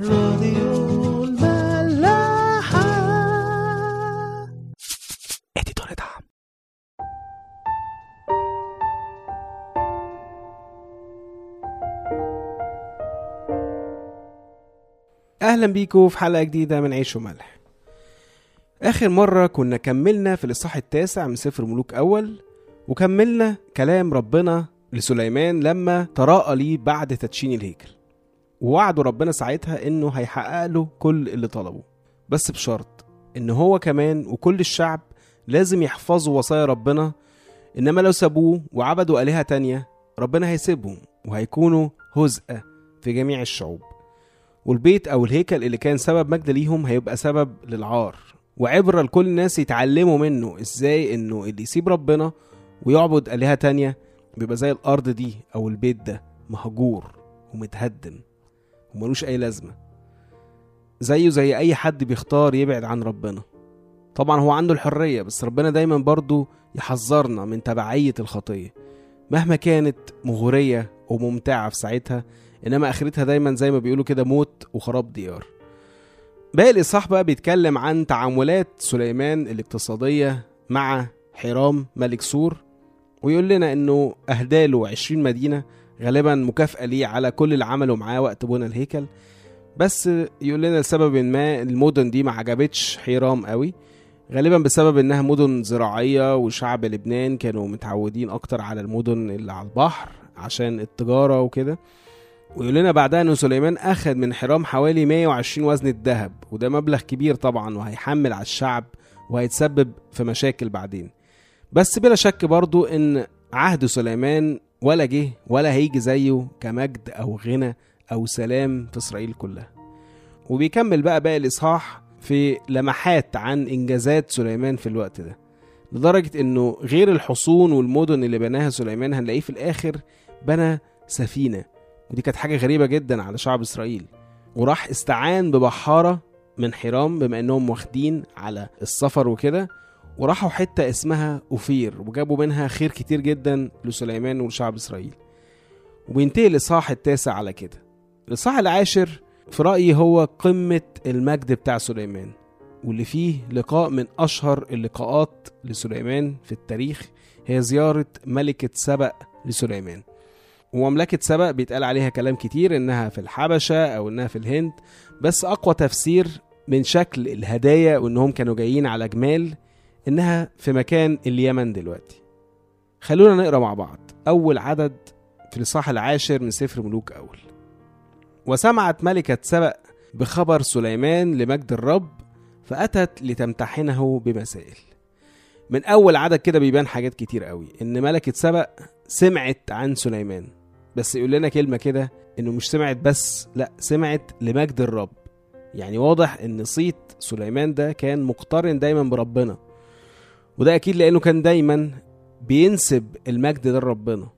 راديو الملاحة. اديتور دعم. أهلا بيكم في حلقة جديدة من عيش وملح. آخر مرة كنا كملنا في الإصحاح التاسع من سفر ملوك أول وكملنا كلام ربنا لسليمان لما تراءى ليه بعد تدشين الهيكل ووعده ربنا ساعتها إنه هيحقق له كل اللي طلبه. بس بشرط إن هو كمان وكل الشعب لازم يحفظوا وصايا ربنا إنما لو سابوه وعبدوا آلهة تانية ربنا هيسيبهم وهيكونوا هزءة في جميع الشعوب. والبيت أو الهيكل اللي كان سبب مجد ليهم هيبقى سبب للعار. وعبرة لكل الناس يتعلموا منه إزاي إنه اللي يسيب ربنا ويعبد آلهة تانية بيبقى زي الأرض دي أو البيت ده مهجور ومتهدم. وملوش أي لازمة. زيه زي أي حد بيختار يبعد عن ربنا. طبعا هو عنده الحرية بس ربنا دايما برضو يحذرنا من تبعية الخطية. مهما كانت مغرية وممتعة في ساعتها إنما آخرتها دايما زي ما بيقولوا كده موت وخراب ديار. باقي الإصحاح بقى بيتكلم عن تعاملات سليمان الاقتصادية مع حرام ملك سور ويقول لنا إنه أهداله 20 مدينة غالبا مكافأة ليه على كل اللي عمله معاه وقت بنى الهيكل. بس يقول لنا لسبب ما المدن دي ما عجبتش حيرام قوي. غالبا بسبب إنها مدن زراعية وشعب لبنان كانوا متعودين أكتر على المدن اللي على البحر عشان التجارة وكده. ويقول لنا بعدها ان سليمان اخذ من حرام حوالي 120 وزن الذهب وده مبلغ كبير طبعا وهيحمل على الشعب وهيتسبب في مشاكل بعدين. بس بلا شك برضو إن عهد سليمان ولا جه ولا هيجي زيه كمجد أو غنى أو سلام في إسرائيل كلها. وبيكمل بقى باقي الإصحاح في لمحات عن إنجازات سليمان في الوقت ده لدرجة إنه غير الحصون والمدن اللي بناها سليمان هنلاقيه في الآخر بنى سفينة. ودي كانت حاجة غريبة جدا على شعب إسرائيل. وراح استعان ببحارة من حرام بما إنهم واخدين على السفر وكده وراحوا حتة اسمها أوفير وجابوا منها خير كتير جدا لسليمان ولشعب إسرائيل. وبينتهي الإصحاح التاسع على كده. الإصحاح العاشر في رأيي هو قمة المجد بتاع سليمان واللي فيه لقاء من أشهر اللقاءات لسليمان في التاريخ هي زيارة ملكة سبأ لسليمان. ومملكة سبأ بيتقال عليها كلام كتير إنها في الحبشة أو إنها في الهند بس أقوى تفسير من شكل الهدايا وإنهم كانوا جايين على جمال إنها في مكان اليمن دلوقتي. خلونا نقرأ مع بعض أول عدد في الإصحاح العاشر من سفر ملوك أول. وسمعت ملكة سبأ بخبر سليمان لمجد الرب فأتت لتمتحنه بمسائل. من أول عدد كده بيبان حاجات كتير قوي إن ملكة سبأ سمعت عن سليمان. بس يقول لنا كلمة كده إنه مش سمعت بس لأ سمعت لمجد الرب. يعني واضح إن صيت سليمان ده كان مقترن دايما بربنا. وده أكيد لأنه كان دايما بينسب المجد ده لربنا.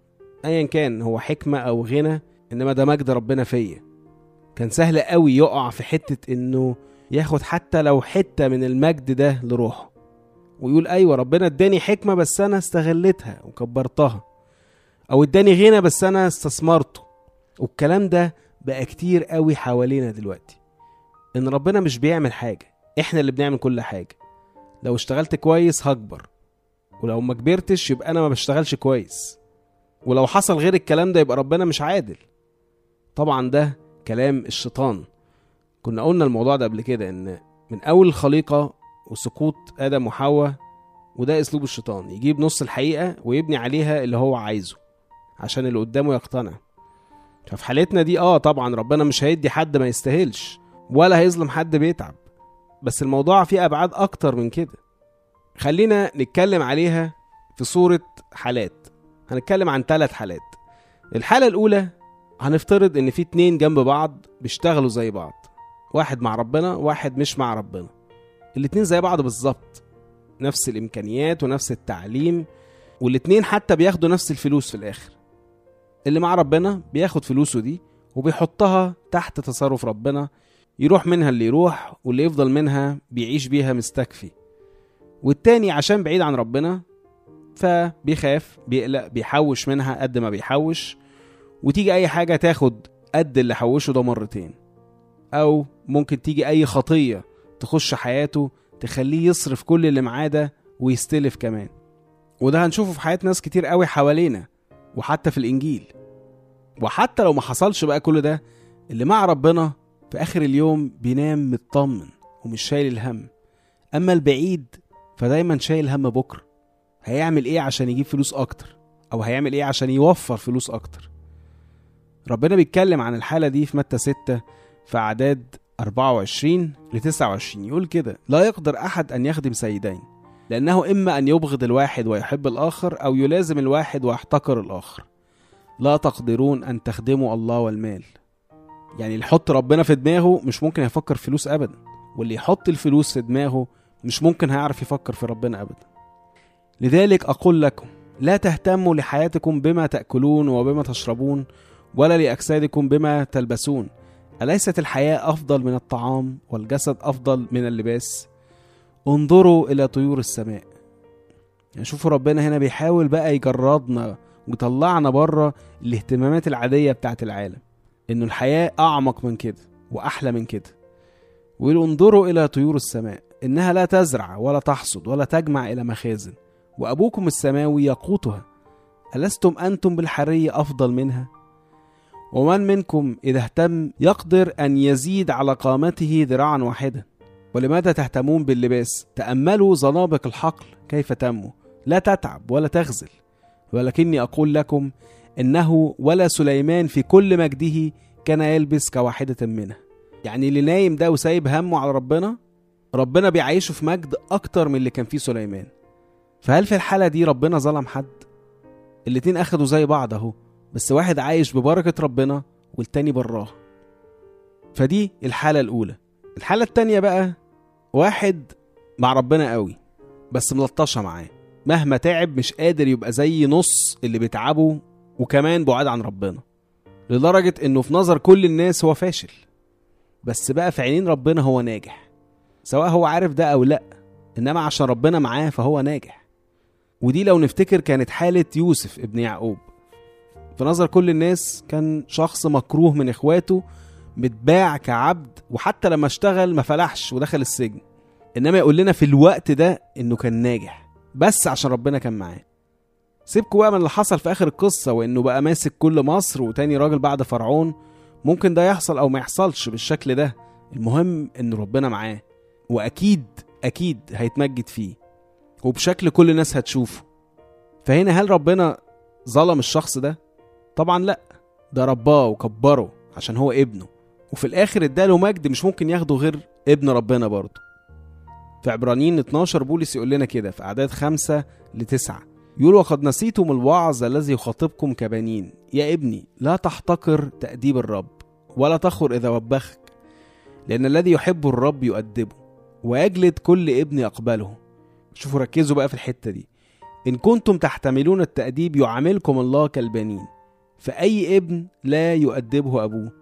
ايا كان هو حكمة أو غنى إنما ده مجد ربنا فيا. كان سهل قوي يقع في حتة إنه ياخد حتى لو حتة من المجد ده لروحه. ويقول أيوه ربنا إداني حكمة بس أنا استغلتها وكبرتها. أو إداني غنى بس أنا استثمرته. والكلام ده بقى كتير قوي حوالينا دلوقتي. إن ربنا مش بيعمل حاجة إحنا اللي بنعمل كل حاجة. لو اشتغلت كويس هكبر ولو ما كبرتش يبقى أنا ما بشتغلش كويس ولو حصل غير الكلام ده يبقى ربنا مش عادل. طبعا ده كلام الشيطان. كنا قلنا الموضوع ده قبل كده إن من أول الخليقه وسقوط آدم وحواء وده أسلوب الشيطان يجيب نص الحقيقة ويبني عليها اللي هو عايزه عشان اللي قدامه يقتنع. ففي حالتنا دي آه طبعا ربنا مش هيدي حد ما يستاهلش ولا هيظلم حد بيتعب. بس الموضوع فيه أبعاد أكتر من كده. خلينا نتكلم عليها في صورة حالات. هنتكلم عن ثلاث حالات. الحالة الأولى هنفترض إن في اتنين جنب بعض بيشتغلوا زي بعض. واحد مع ربنا واحد مش مع ربنا. الاتنين زي بعض بالظبط. نفس الإمكانيات ونفس التعليم والاتنين حتى بياخدوا نفس الفلوس في الآخر. اللي مع ربنا بياخد فلوسه دي وبيحطها تحت تصرف ربنا. يروح منها اللي يروح واللي يفضل منها بيعيش بيها مستكفي. والتاني عشان بعيد عن ربنا فبيخاف بيقلق بيحوش منها قد ما بيحوش. وتيجي أي حاجة تاخد قد اللي حوشه ده مرتين. أو ممكن تيجي أي خطية تخش حياته تخليه يصرف كل اللي معاه ده ويستلف كمان. وده هنشوفه في حياة ناس كتير قوي حوالينا وحتى في الإنجيل. وحتى لو ما حصلش بقى كل ده اللي مع ربنا في آخر اليوم بينام مطمن ومش شايل الهم. أما البعيد فدايما شايل هم بكرة. هيعمل إيه عشان يجيب فلوس أكتر؟ أو هيعمل إيه عشان يوفر فلوس أكتر؟ ربنا بيتكلم عن الحالة دي في متى 6 في أعداد 24 ل 29 يقول كده لا يقدر أحد أن يخدم سيدين لأنه إما أن يبغض الواحد ويحب الآخر أو يلازم الواحد ويحتقر الآخر. لا تقدرون أن تخدموا الله والمال. يعني اللي يحط ربنا في دماغه مش ممكن يفكر في فلوس أبدا. واللي يحط الفلوس في دماغه مش ممكن هيعرف يفكر في ربنا أبدا. لذلك أقول لكم لا تهتموا لحياتكم بما تأكلون وبما تشربون ولا لأجسادكم بما تلبسون. أليست الحياة أفضل من الطعام والجسد أفضل من اللباس؟ انظروا إلى طيور السماء. يعني شوفوا ربنا هنا بيحاول بقى يجردنا ويطلعنا بره الاهتمامات العادية بتاعت العالم. إنه الحياة أعمق من كده وأحلى من كده. ويقول انظروا إلى طيور السماء إنها لا تزرع ولا تحصد ولا تجمع إلى مخازن وأبوكم السماوي يقوتها. ألستم أنتم بالحرية أفضل منها؟ ومن منكم إذا اهتم يقدر أن يزيد على قامته ذراعا واحدا ولماذا تهتمون باللباس؟ تأملوا زنابق الحقل كيف تنمو لا تتعب ولا تغزل. ولكني أقول لكم إنه ولا سليمان في كل مجده كان يلبس كواحدة منها يعني اللي نايم ده وسايب همه على ربنا ربنا بيعيشه في مجد أكتر من اللي كان فيه سليمان. فهل في الحالة دي ربنا ظلم حد؟ الاتنين أخدوا زي بعض أهو بس واحد عايش ببركة ربنا والتاني براه. فدي الحالة الأولى. الحالة التانية بقى واحد مع ربنا قوي بس ملطشة معاه. مهما تعب مش قادر يبقى زي نص اللي بيتعبوا وكمان بعاد عن ربنا لدرجة إنه في نظر كل الناس هو فاشل. بس بقى في عينين ربنا هو ناجح سواء هو عارف ده أو لأ إنما عشان ربنا معاه فهو ناجح. ودي لو نفتكر كانت حالة يوسف ابن يعقوب. في نظر كل الناس كان شخص مكروه من إخواته متباع كعبد وحتى لما اشتغل ما فلحش ودخل السجن. إنما يقول لنا في الوقت ده إنه كان ناجح بس عشان ربنا كان معاه. سيبكوا بقى من اللي حصل في آخر القصة وإنه بقى ماسك كل مصر وتاني راجل بعد فرعون. ممكن ده يحصل أو ما يحصلش بالشكل ده. المهم إن ربنا معاه وأكيد أكيد هيتمجد فيه. وبشكل كل الناس هتشوفه. فهنا هل ربنا ظلم الشخص ده؟ طبعا لأ. ده رباه وكبره عشان هو ابنه. وفي الآخر اداله مجد مش ممكن ياخده غير ابن ربنا برضه. في عبرانيين 12 بولس يقول لنا كده في أعداد خمسة لتسعة. يقول وقد نسيتم الوعظ الذي يخاطبكم كبنين. يا ابني لا تحتقر تأديب الرب ولا تخر إذا وبخك لأن الذي يحب الرب يؤدبه ويجلد كل ابن يقبله. شوفوا ركزوا بقى في الحتة دي. إن كنتم تحتملون التأديب يعاملكم الله كالبنين فأي ابن لا يؤدبه أبوه.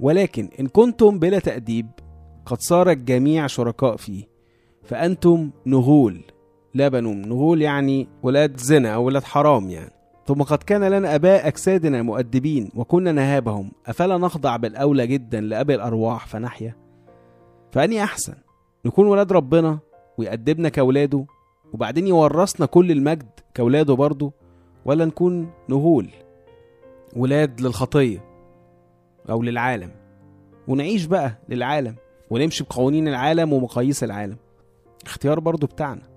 ولكن إن كنتم بلا تأديب قد صار الجميع شركاء فيه فأنتم نغول. لا بنون نغول يعني ولاد زنا أو ولاد حرام يعني. ثم قد كان لنا أباء أجسادنا مؤدبين وكنا نهابهم. أفلا نخضع بالأولى جدا لأبي الأرواح؟ فنحيا. فأني أحسن. نكون ولاد ربنا ويأدبنا كولاده وبعدين يورثنا كل المجد كولاده برضه ولا نكون نهول ولاد للخطية أو للعالم. ونعيش بقى للعالم ونمشي بقوانين العالم ومقاييس العالم. اختيار برضو بتاعنا.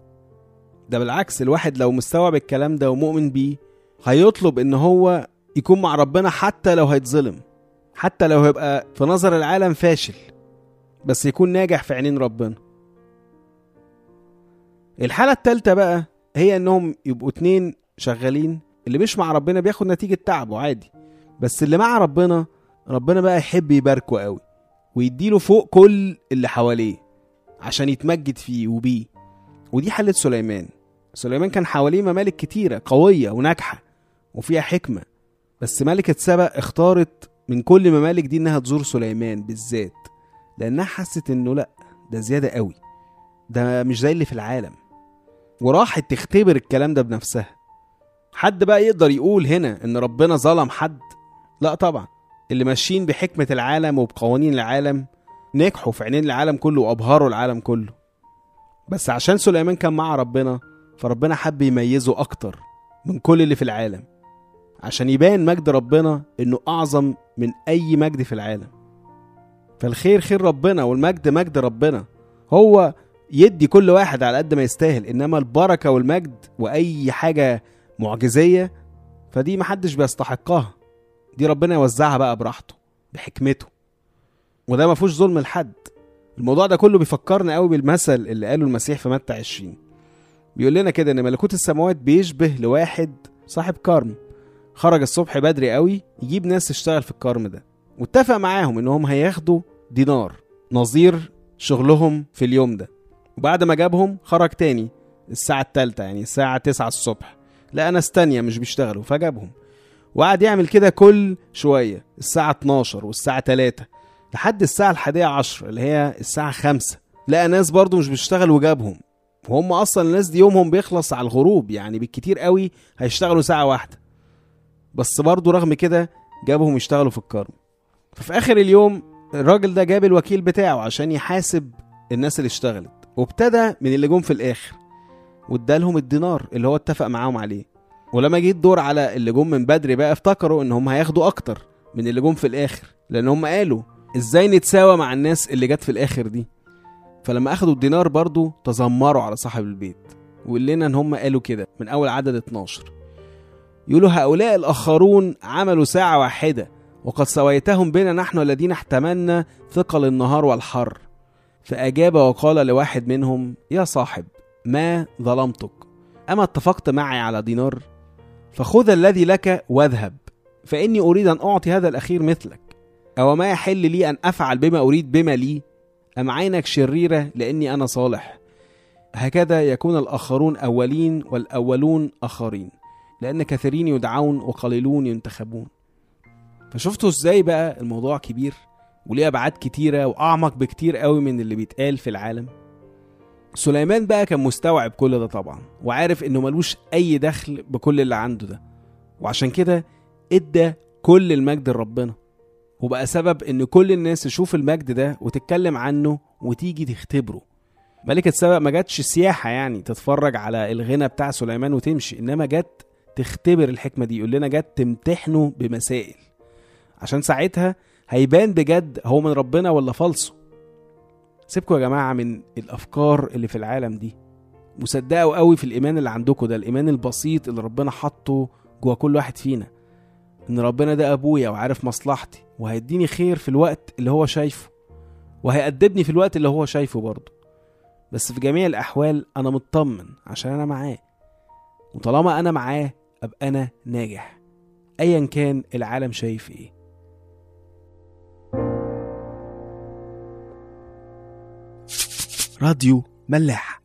ده بالعكس الواحد لو مستوعب الكلام ده ومؤمن بيه هيطلب إن هو يكون مع ربنا حتى لو هيتظلم حتى لو هيبقى في نظر العالم فاشل بس يكون ناجح في عينين ربنا. الحالة التالتة بقى هي إنهم يبقوا اتنين شغالين اللي مش مع ربنا بياخد نتيجة تعبه عادي بس اللي مع ربنا ربنا بقى يحب يباركه قوي ويديله فوق كل اللي حواليه عشان يتمجد فيه وبيه. ودي حالة سليمان سليمان كان حواليه ممالك كتيرة قوية وناجحة وفيها حكمة. بس ملكة سبأ اختارت من كل ممالك دي إنها تزور سليمان بالذات لأنها حست إنه لأ ده زيادة قوي. ده مش زي اللي في العالم. وراحت تختبر الكلام ده بنفسها. حد بقى يقدر يقول هنا إن ربنا ظلم حد؟ لأ طبعا. اللي ماشيين بحكمة العالم وبقوانين العالم نجحوا في عينين العالم كله وأبهروا العالم كله. بس عشان سليمان كان مع ربنا فربنا حب يميزه أكتر من كل اللي في العالم عشان يبان مجد ربنا إنه أعظم من أي مجد في العالم. فالخير خير ربنا والمجد مجد ربنا. هو يدي كل واحد على قد ما يستاهل إنما البركة والمجد وأي حاجة معجزية فدي محدش بيستحقها. دي ربنا يوزعها بقى براحته بحكمته. وده ما فيهوش ظلم لحد. الموضوع ده كله بيفكرنا قوي بالمثل اللي قاله المسيح في متى 20 بيقول لنا كده إن ملكوت السماوات بيشبه لواحد صاحب كرم. خرج الصبح بدري قوي يجيب ناس تشتغل في الكرم ده. واتفق معاهم انهم هياخدوا دينار نظير شغلهم في اليوم ده. وبعد ما جابهم خرج تاني الساعة التالتة يعني الساعة 9 الصبح. لقى ناس تانية مش بيشتغلوا فجابهم. وقعد يعمل كده كل شوية الساعة 12 والساعة 3 لحد الساعة الحادية عشر اللي هي الساعة 5 لقى ناس برضو مش بيشتغل وجابهم. وهم أصلا الناس دي يومهم بيخلص على الغروب يعني بالكتير قوي هيشتغلوا ساعة واحدة. بس برضو رغم كده جابهم يشتغلوا في الكرم. ففي آخر اليوم الراجل ده جاب الوكيل بتاعه عشان يحاسب الناس اللي اشتغلت. وابتدى من اللي جم في الآخر وادالهم الدينار اللي هو اتفق معاهم عليه. ولما جه الدور على اللي جم من بدري بقى افتكروا إن هم هياخدوا أكتر من اللي جم في الآخر لأن هم قالوا إزاي نتساوى مع الناس اللي جت في الآخر دي؟ فلما اخدوا الدينار برضو تذمروا على صاحب البيت وقال لنا ان هم قالوا كده من اول عدد 12 يقولوا هؤلاء الآخرون عملوا ساعة واحدة وقد سويتهم بنا نحن الذين احتملنا ثقل النهار والحر. فأجاب وقال لواحد منهم يا صاحب ما ظلمتك؟ أما اتفقت معي على دينار؟ فخذ الذي لك واذهب فإني أريد أن أعطي هذا الأخير مثلك. أو ما يحل لي أن أفعل بما أريد بما لي؟ أم عينك شريرة لأني أنا صالح؟ هكذا يكون الآخرون أولين والأولون آخرين لأن كثيرين يدعون وقليلون ينتخبون. فشفتوا إزاي بقى الموضوع كبير وليه أبعاد كتيرة وأعمق بكتير قوي من اللي بيتقال في العالم؟ سليمان بقى كان مستوعب كل ده طبعا وعارف إنه ملوش أي دخل بكل اللي عنده ده. وعشان كده إدى كل المجد لربنا. وبقى سبب إن كل الناس تشوف المجد ده وتتكلم عنه وتيجي تختبره. ملكة سبق ما جاتش سياحة يعني تتفرج على الغنى بتاع سليمان وتمشي إنما جت تختبر الحكمة دي يقول لنا جت تمتحنه بمسائل. عشان ساعتها هيبان بجد هو من ربنا ولا فالصو سيبكوا يا جماعة من الأفكار اللي في العالم دي. مصدقوا قوي في الإيمان اللي عندكم ده الإيمان البسيط اللي ربنا حطه جوا كل واحد فينا. إن ربنا ده أبويا وعارف مصلحتي. وهيديني خير في الوقت اللي هو شايفه وهيأدبني في الوقت اللي هو شايفه برضه. بس في جميع الأحوال أنا مطمن عشان أنا معاه وطالما أنا معاه أبقى أنا ناجح أيا كان العالم شايف إيه. راديو ملاح.